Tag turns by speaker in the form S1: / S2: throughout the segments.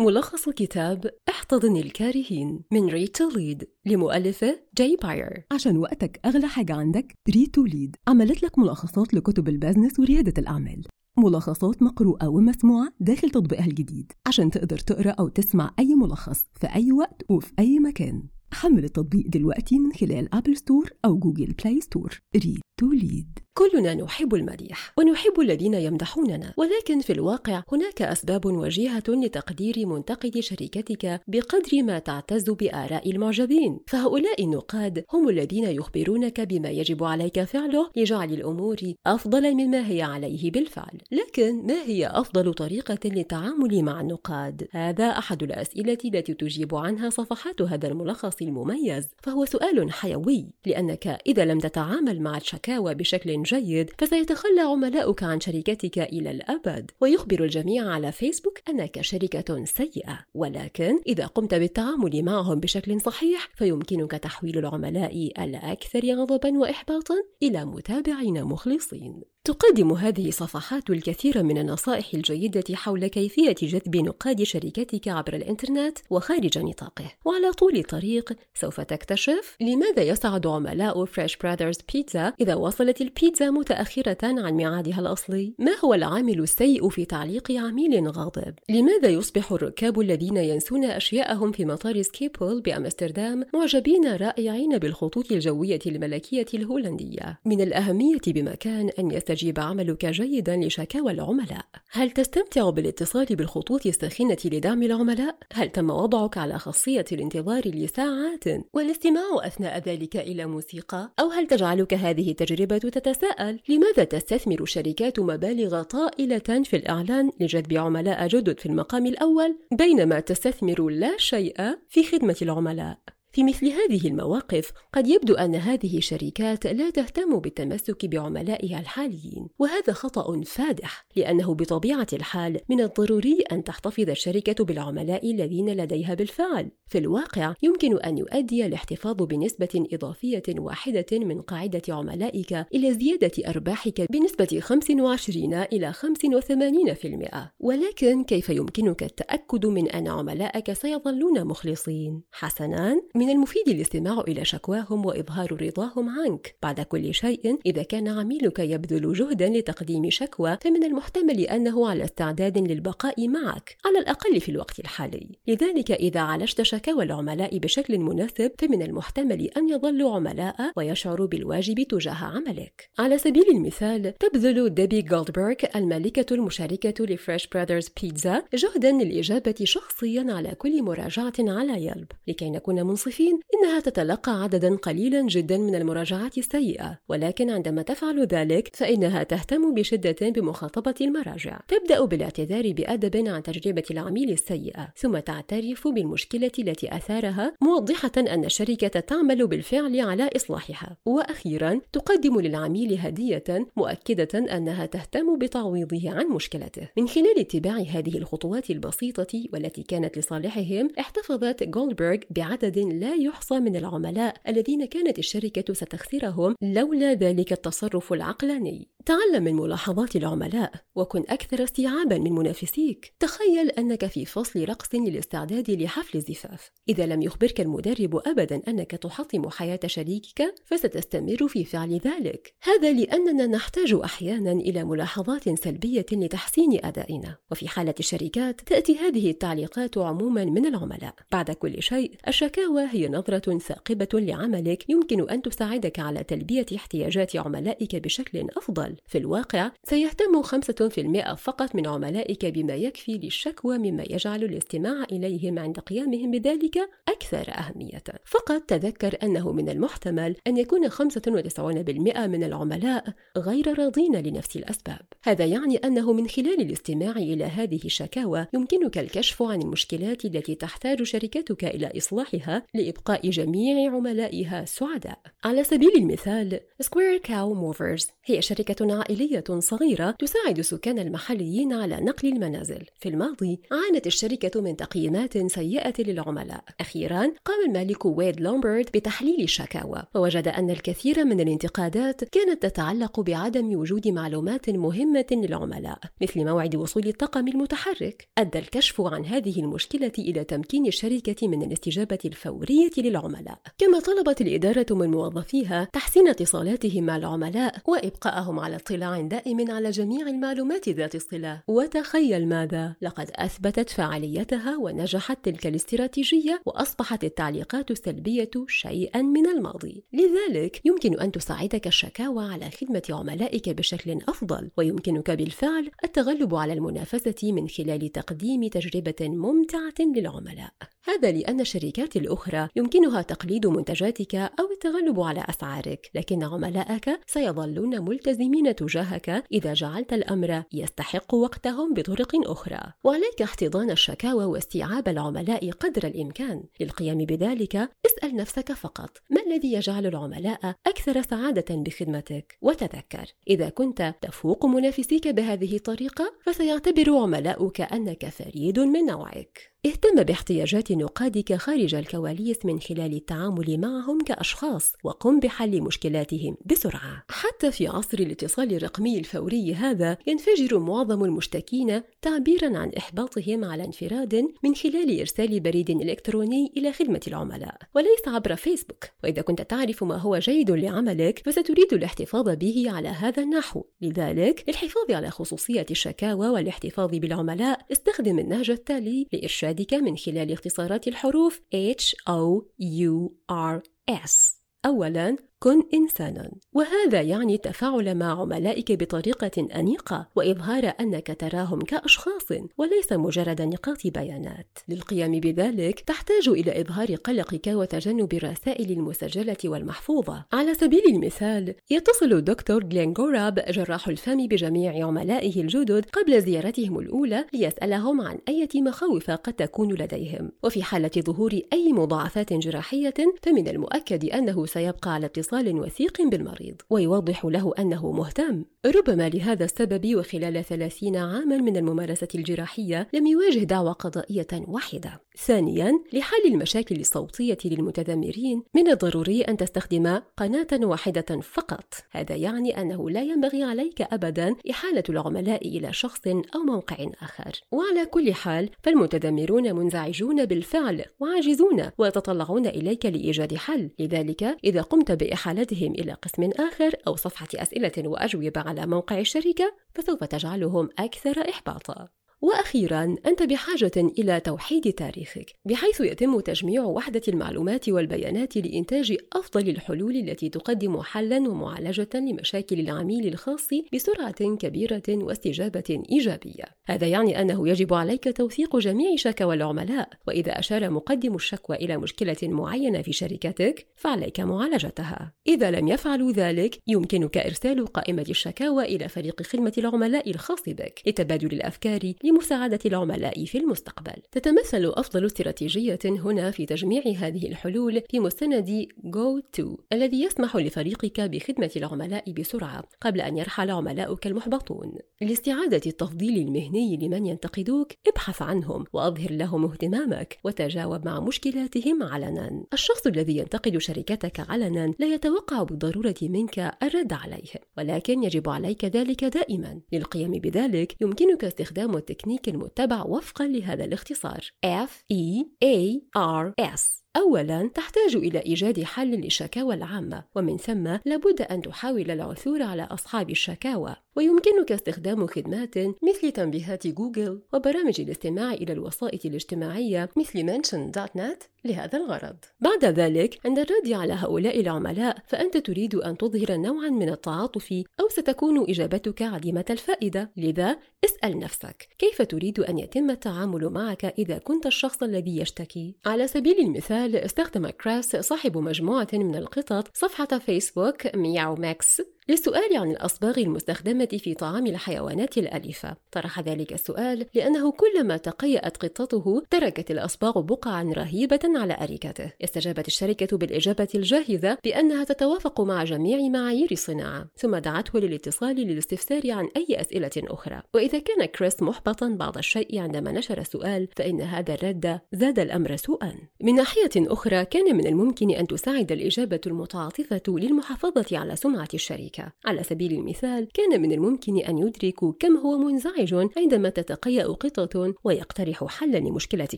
S1: ملخص كتاب احتضن الكارهين من Read to Lead لمؤلفه جاي باير.
S2: عشان وقتك أغلى حاجة عندك Read to Lead. عملت لك ملخصات لكتب ال business وريادة الأعمال. ملخصات مقروءة ومسموعة داخل تطبيقها الجديد. عشان تقدر تقرأ أو تسمع أي ملخص في أي وقت وفي أي مكان. حمل التطبيق دلوقتي من خلال Apple Store أو Google Play Store Read to Lead
S1: كلنا نحب المديح ونحب الذين يمدحوننا. ولكن في الواقع هناك أسباب وجيهة لتقدير منتقد شركتك بقدر ما تعتز بآراء المعجبين. فهؤلاء النقاد هم الذين يخبرونك بما يجب عليك فعله لجعل الأمور أفضل مما هي عليه بالفعل. لكن ما هي أفضل طريقة للتعامل مع النقاد؟ هذا أحد الأسئلة التي تجيب عنها صفحات هذا الملخص المميز. فهو سؤال حيوي لأنك إذا لم تتعامل مع الشكاوى بشكل جيد فسيتخلى عملاؤك عن شركتك إلى الأبد. ويخبر الجميع على فيسبوك أنك شركة سيئة. ولكن إذا قمت بالتعامل معهم بشكل صحيح فيمكنك تحويل العملاء الأكثر غضبا وإحباطا إلى متابعين مخلصين. تقدم هذه الصفحات الكثير من النصائح الجيدة حول كيفية جذب نقاد شركتك عبر الإنترنت وخارج نطاقه. وعلى طول الطريق سوف تكتشف لماذا يسعد عملاء Fresh Brothers Pizza إذا وصلت البيتزا متأخرة عن ميعادها الأصلي؟ ما هو العامل السيء في تعليق عميل غاضب؟ لماذا يصبح الركاب الذين ينسون أشياءهم في مطار سكيبول بأمستردام معجبين رائعين بالخطوط الجوية الملكية الهولندية؟ من الأهمية بمكان أن يستجيب عملك جيدا لشكاوى العملاء هل تستمتع بالاتصال بالخطوط الساخنة لدعم العملاء؟ هل تم وضعك على خاصية الانتظار لساعات والاستماع أثناء ذلك إلى موسيقى؟ أو هل تجعلك هذه التجربة تتساءل لماذا تستثمر الشركات مبالغ طائلة في الإعلان لجذب عملاء جدد في المقام الأول بينما تستثمر لا شيء في خدمة العملاء؟ في مثل هذه المواقف قد يبدو أن هذه الشركات لا تهتم بالتمسك بعملائها الحاليين وهذا خطأ فادح لأنه بطبيعة الحال من الضروري أن تحتفظ الشركة بالعملاء الذين لديها بالفعل. في الواقع يمكن أن يؤدي الاحتفاظ بنسبة إضافية واحدة من قاعدة عملائك إلى زيادة أرباحك بنسبة 25 إلى 85% ولكن كيف يمكنك التأكد من أن عملائك سيظلون مخلصين؟ حسنا. من المفيد الاستماع إلى شكواهم وإظهار رضاهم عنك. بعد كل شيء إذا كان عميلك يبذل جهدا لتقديم شكوى فمن المحتمل أنه على استعداد للبقاء معك على الأقل في الوقت الحالي. لذلك إذا عالجت شكاوى العملاء بشكل مناسب فمن المحتمل أن يظلوا عملاء ويشعروا بالواجب تجاه عملك. على سبيل المثال تبذل ديبي جولدبرغ المالكة المشاركة لفريش براذرز بيتزا جهدا للإجابة شخصيا على كل مراجعة على يلب. لكي نكون منصفين المنصفين إنها تتلقى عددا قليلا جدا من المراجعات السيئة ولكن عندما تفعل ذلك فإنها تهتم بشدة بمخاطبة المراجع. تبدأ بالاعتذار بأدب عن تجربة العميل السيئة ثم تعترف بالمشكلة التي أثارها موضحة أن الشركة تعمل بالفعل على إصلاحها. وأخيرا تقدم للعميل هدية مؤكدة أنها تهتم بتعويضه عن مشكلته. من خلال اتباع هذه الخطوات البسيطة والتي كانت لصالحهم احتفظت جولدبرغ بعدد لا يحصى من العملاء الذين كانت الشركة ستخسرهم لولا ذلك التصرف العقلاني. تعلم من ملاحظات العملاء وكن أكثر استيعابا من منافسيك. تخيل أنك في فصل رقص للاستعداد لحفل الزفاف. إذا لم يخبرك المدرب أبدا أنك تحطم حياة شريكك فستستمر في فعل ذلك. هذا لأننا نحتاج أحيانا إلى ملاحظات سلبية لتحسين أدائنا. وفي حالة الشركات تأتي هذه التعليقات عموما من العملاء. بعد كل شيء الشكاوى هي نظرة ثاقبة لعملك يمكن أن تساعدك على تلبية احتياجات عملائك بشكل أفضل. في الواقع سيهتم 5% فقط من عملائك بما يكفي للشكوى مما يجعل الاستماع إليهم عند قيامهم بذلك أكثر أهمية. فقط تذكر أنه من المحتمل أن يكون 95% من العملاء غير راضين لنفس الأسباب. هذا يعني أنه من خلال الاستماع إلى هذه الشكاوى يمكنك الكشف عن المشكلات التي تحتاج شركتك إلى إصلاحها لإبقاء جميع عملائها سعداء. على سبيل المثال، Square Cow Movers هي شركة عائلية صغيرة تساعد السكان المحليين على نقل المنازل. في الماضي عانت الشركة من تقييمات سيئة للعملاء. أخيرا قام المالك ويد لومبرد بتحليل الشكاوى ووجد أن الكثير من الانتقادات كانت تتعلق بعدم وجود معلومات مهمة للعملاء مثل موعد وصول الطاقم المتحرك. أدى الكشف عن هذه المشكلة إلى تمكين الشركة من الاستجابة الفورية للعملاء. كما طلبت الإدارة من موظفيها تحسين اتصالاتهم مع العملاء وإبقائهم على اطلاع دائم على جميع المعلومات ذات الصلة وتخيل ماذا؟ لقد أثبتت فعاليتها ونجحت تلك الاستراتيجية وأصبحت التعليقات السلبية شيئا من الماضي. لذلك يمكن أن تساعدك الشكاوى على خدمة عملائك بشكل أفضل ويمكنك بالفعل التغلب على المنافسة من خلال تقديم تجربة ممتعة للعملاء. هذا لأن الشركات الأخرى يمكنها تقليد منتجاتك أو التغلب على أسعارك، لكن عملائك سيظلون ملتزمين تجاهك إذا جعلت الأمر يستحق وقتهم بطرق أخرى، وعليك احتضان الشكاوى واستيعاب العملاء قدر الإمكان. للقيام بذلك، اسأل نفسك فقط: ما الذي يجعل العملاء أكثر سعادة بخدمتك؟ وتذكر، إذا كنت تفوق منافسيك بهذه الطريقة، فسيعتبر عملاؤك أنك فريد من نوعك. اهتم باحتياجات نقادك خارج الكواليس من خلال التعامل معهم كأشخاص وقم بحل مشكلاتهم بسرعة حتى في عصر الاتصال الرقمي الفوري هذا ينفجر معظم المشتكين تعبيرا عن إحباطهم على انفراد من خلال إرسال بريد إلكتروني إلى خدمة العملاء وليس عبر فيسبوك. وإذا كنت تعرف ما هو جيد لعملك فستريد الاحتفاظ به على هذا النحو. لذلك للحفاظ على خصوصية الشكاوى والاحتفاظ بالعملاء استخدم النهج التالي لإرشاد إرشادك من خلال اختصارات الحروف H O U R S. أولاً كن إنساناً. وهذا يعني التفاعل مع عملائك بطريقة أنيقة وإظهار أنك تراهم كأشخاص وليس مجرد نقاط بيانات. للقيام بذلك تحتاج إلى إظهار قلقك وتجنب الرسائل المسجلة والمحفوظة. على سبيل المثال يتصل الدكتور جلين غوراب جراح الفم بجميع عملائه الجدد قبل زيارتهم الأولى ليسألهم عن أي مخاوف قد تكون لديهم. وفي حالة ظهور أي مضاعفات جراحية فمن المؤكد أنه سيبقى على اتصال اتصال وثيق بالمريض ويوضح له أنه مهتم. ربما لهذا السبب وخلال ثلاثين عاما من الممارسة الجراحية لم يواجه دعوى قضائية واحدة. ثانيا لحل المشاكل الصوتية للمتذمرين من الضروري أن تستخدم قناة واحدة فقط. هذا يعني أنه لا ينبغي عليك أبدا إحالة العملاء إلى شخص أو موقع آخر. وعلى كل حال فالمتذمرون منزعجون بالفعل وعاجزون ويتطلعون إليك لإيجاد حل. لذلك إذا قمت بإحالتهم إلى قسم آخر أو صفحة أسئلة وأجوبة على موقع الشركة فسوف تجعلهم أكثر إحباطا. وأخيرا أنت بحاجة إلى توحيد تاريخك بحيث يتم تجميع وحدة المعلومات والبيانات لإنتاج أفضل الحلول التي تقدم حلا ومعالجة لمشاكل العميل الخاص بسرعة كبيرة واستجابة إيجابية. هذا يعني أنه يجب عليك توثيق جميع شكاوى العملاء وإذا أشار مقدم الشكوى إلى مشكلة معينة في شركتك فعليك معالجتها. إذا لم يفعلوا ذلك يمكنك إرسال قائمة الشكاوى إلى فريق خدمة العملاء الخاص بك. لتبادل الأفكار لمساعدة العملاء في المستقبل. تتمثل أفضل استراتيجية هنا في تجميع هذه الحلول في مستند Go To الذي يسمح لفريقك بخدمة العملاء بسرعة قبل أن يرحل عملاؤك المحبطون. لاستعادة التفضيل المهني لمن ينتقدوك ابحث عنهم وأظهر لهم اهتمامك وتجاوب مع مشكلاتهم علنا. الشخص الذي ينتقد شركتك علنا لا يتوقع بالضرورة منك الرد عليه ولكن يجب عليك ذلك دائما. للقيام بذلك يمكنك استخدام technique الـ technique المتبع وفقا لهذا الاختصار. F E A R S. أولا تحتاج إلى إيجاد حل للشكاوى العامة ومن ثم لابد أن تحاول العثور على أصحاب الشكاوى ويمكنك استخدام خدمات مثل تنبيهات جوجل وبرامج الاستماع إلى الوسائط الاجتماعية مثل mention.net لهذا الغرض. بعد ذلك عند الرد على هؤلاء العملاء فأنت تريد أن تظهر نوعا من التعاطف أو ستكون إجابتك عديمة الفائدة لذا اسأل نفسك كيف تريد أن يتم التعامل معك إذا كنت الشخص الذي يشتكي؟ على سبيل المثال استخدم كريس صاحب مجموعة من القطط صفحة فيسبوك مياو ماكس. للسؤال عن الأصباغ المستخدمة في طعام الحيوانات الأليفة. طرح ذلك السؤال لأنه كلما تقيأت قطته تركت الأصباغ بقعا رهيبة على أريكته. استجابت الشركة بالإجابة الجاهزة بأنها تتوافق مع جميع معايير الصناعة ثم دعته للاتصال للاستفسار عن أي أسئلة أخرى. وإذا كان كريس محبطا بعض الشيء عندما نشر السؤال فإن هذا الرد زاد الأمر سوءا. من ناحية أخرى كان من الممكن أن تساعد الإجابة المتعاطفة للمحافظة على سمعة الشركة. على سبيل المثال كان من الممكن أن يدركوا كم هو منزعج عندما تتقيأ قطة ويقترح حلا لمشكلة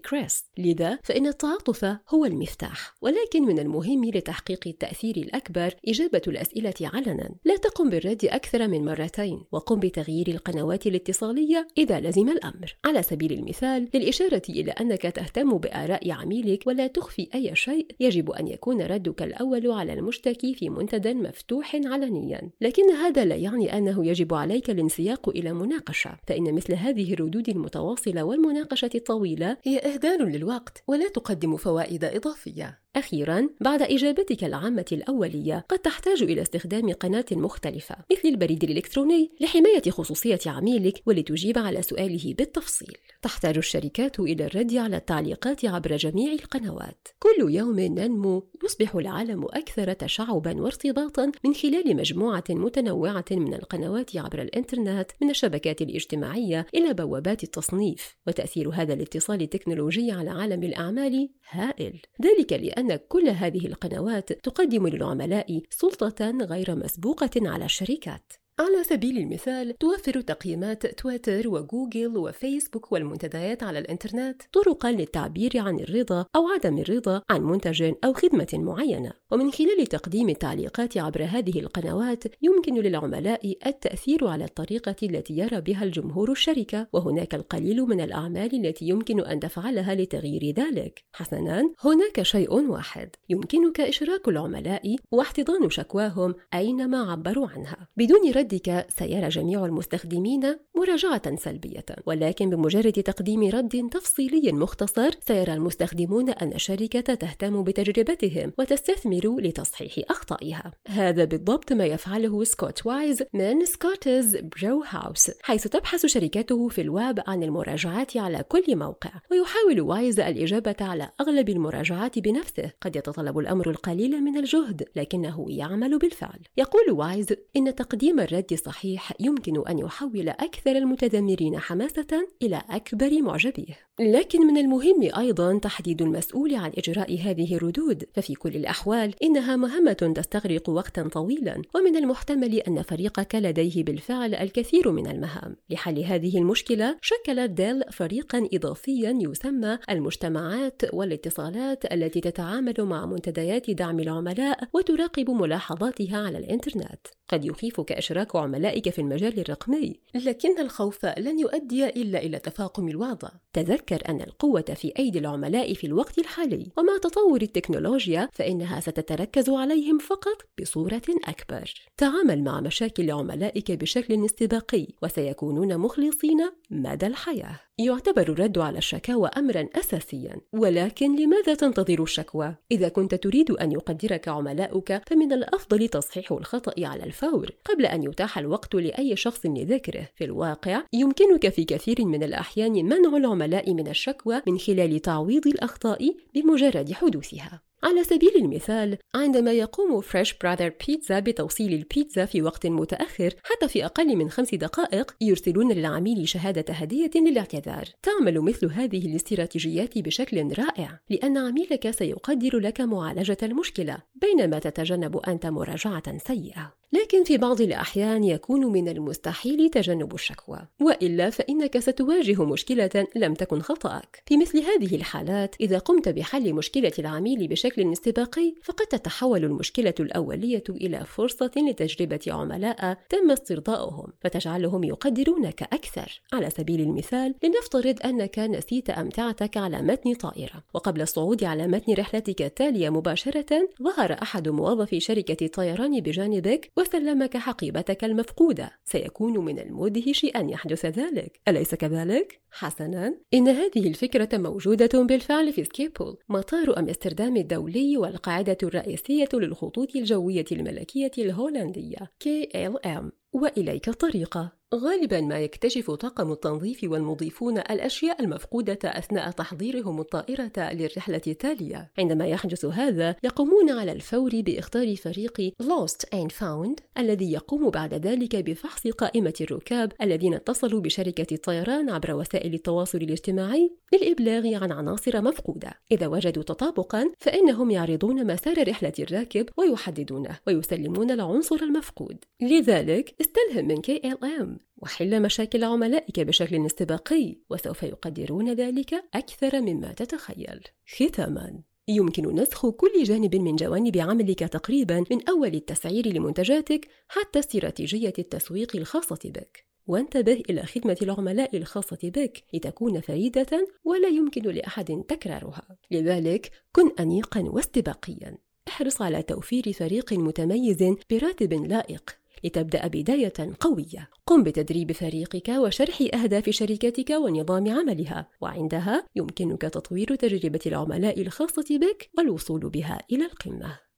S1: كريس. لذا فإن التعاطف هو المفتاح. ولكن من المهم لتحقيق التأثير الأكبر إجابة الأسئلة علنا. لا تقم بالرد أكثر من مرتين وقم بتغيير القنوات الاتصالية إذا لزم الأمر. على سبيل المثال للإشارة إلى أنك تهتم بآراء عميلك ولا تخفي أي شيء يجب أن يكون ردك الأول على المشتكي في منتدى مفتوح علنيا. لكن هذا لا يعني أنه يجب عليك الانسياق إلى مناقشة فإن مثل هذه الردود المتواصلة والمناقشة الطويلة هي إهدار للوقت ولا تقدم فوائد إضافية. أخيرا بعد إجابتك العامة الأولية قد تحتاج إلى استخدام قناة مختلفة مثل البريد الإلكتروني لحماية خصوصية عميلك ولتجيب على سؤاله بالتفصيل. تحتاج الشركات إلى الرد على التعليقات عبر جميع القنوات. كل يوم ننمو يصبح العالم أكثر تشعبا وارتباطا من خلال مجموعة متنوعة من القنوات عبر الإنترنت من الشبكات الاجتماعية إلى بوابات التصنيف وتأثير هذا الاتصال التكنولوجي على عالم الأعمال هائل. ذلك لأن أن كل هذه القنوات تقدم للعملاء سلطة غير مسبوقة على الشركات. على سبيل المثال توفر تقييمات تويتر وجوجل وفيسبوك والمنتديات على الإنترنت طرقا للتعبير عن الرضا أو عدم الرضا عن منتج أو خدمة معينة. ومن خلال تقديم التعليقات عبر هذه القنوات يمكن للعملاء التأثير على الطريقة التي يرى بها الجمهور الشركة وهناك القليل من الأعمال التي يمكن أن تفعلها لتغيير ذلك. حسنا هناك شيء واحد يمكنك إشراك العملاء واحتضان شكواهم أينما عبروا عنها. بدون رد ردك سيرى جميع المستخدمين مراجعة سلبية ولكن بمجرد تقديم رد تفصيلي مختصر سيرى المستخدمون أن الشركة تهتم بتجربتهم وتستثمر لتصحيح أخطائها. هذا بالضبط ما يفعله سكوت وايز من سكوتز برو هاوس حيث تبحث شركته في الويب عن المراجعات على كل موقع ويحاول وايز الإجابة على أغلب المراجعات بنفسه. قد يتطلب الأمر القليل من الجهد لكنه يعمل بالفعل. يقول وايز إن تقديم الرد الصحيح يمكن أن يحول أكثر المتذمرين حماسة إلى أكبر معجبيه. لكن من المهم أيضا تحديد المسؤول عن إجراء هذه الردود. ففي كل الأحوال إنها مهمة تستغرق وقتا طويلا. ومن المحتمل أن فريقك لديه بالفعل الكثير من المهام. لحل هذه المشكلة شكلت ديل فريقا إضافيا يسمى المجتمعات والاتصالات التي تتعامل مع منتديات دعم العملاء وتراقب ملاحظاتها على الإنترنت. قد يخيفك إشراك عملائك في المجال الرقمي. لكن الخوف لن يؤدي إلا إلى تفاقم الوضع. تذكر أن القوة في أيدي العملاء في الوقت الحالي. ومع تطور التكنولوجيا فإنها ستتركز عليهم فقط بصورة أكبر. تعامل مع مشاكل عملائك بشكل استباقي وسيكونون مخلصين مدى الحياة. يعتبر الرد على الشكاوى امرا اساسيا. ولكن لماذا تنتظر الشكوى؟ إذا كنت تريد أن يقدرك عملاؤك فمن الأفضل تصحيح الخطأ على الفور قبل أن يتاح الوقت لأي شخص لذكره. في الواقع يمكنك في كثير من الأحيان منع العملاء من الشكوى من خلال تعويض الأخطاء بمجرد حدوثها. على سبيل المثال عندما يقوم فريش براذر بيتزا بتوصيل البيتزا في وقت متأخر حتى في أقل من خمس دقائق يرسلون للعميل شهادة هدية للاعتذار. تعمل مثل هذه الاستراتيجيات بشكل رائع لأن عميلك سيقدر لك معالجة المشكلة بينما تتجنب أنت مراجعة سيئة. لكن في بعض الأحيان يكون من المستحيل تجنب الشكوى وإلا فإنك ستواجه مشكلة لم تكن خطأك. في مثل هذه الحالات إذا قمت بحل مشكلة العميل بشكل استباقي فقد تتحول المشكلة الأولية إلى فرصة لتجربة عملاء تم استرضاؤهم فتجعلهم يقدرونك أكثر على سبيل المثال لنفترض أنك نسيت أمتعتك على متن طائرة وقبل الصعود على متن رحلتك التالية مباشرة ظهر أحد موظفي شركة الطيران بجانبك وسلمك حقيبتك المفقودة. سيكون من المدهش أن يحدث ذلك. أليس كذلك؟ حسنا. إن هذه الفكرة موجودة بالفعل في سكيبول مطار أمستردام الدولي. والقاعدة الرئيسية للخطوط الجوية الملكية الهولندية KLM وإليك الطريقة غالبا ما يكتشف طاقم التنظيف والمضيفون الأشياء المفقودة أثناء تحضيرهم الطائرة للرحلة التالية. عندما يحدث هذا يقومون على الفور بإختار فريق Lost and Found الذي يقوم بعد ذلك بفحص قائمة الركاب الذين اتصلوا بشركة الطيران عبر وسائل التواصل الاجتماعي للإبلاغ عن عناصر مفقودة. إذا وجدوا تطابقا فإنهم يعرضون مسار رحلة الراكب ويحددونه ويسلمون العنصر المفقود. لذلك استلهم من KLM وحل مشاكل عملائك بشكل استباقي وسوف يقدرون ذلك أكثر مما تتخيل. ختاما يمكن نسخ كل جانب من جوانب عملك تقريبا من أول التسعير لمنتجاتك حتى استراتيجية التسويق الخاصة بك. وانتبه إلى خدمة العملاء الخاصة بك لتكون فريدة ولا يمكن لأحد تكرارها. لذلك كن أنيقا واستباقيا. احرص على توفير فريق متميز براتب لائق. لتبدأ بداية قوية. قم بتدريب فريقك وشرح أهداف شركتك ونظام عملها. وعندها يمكنك تطوير تجربة العملاء الخاصة بك والوصول بها إلى القمة.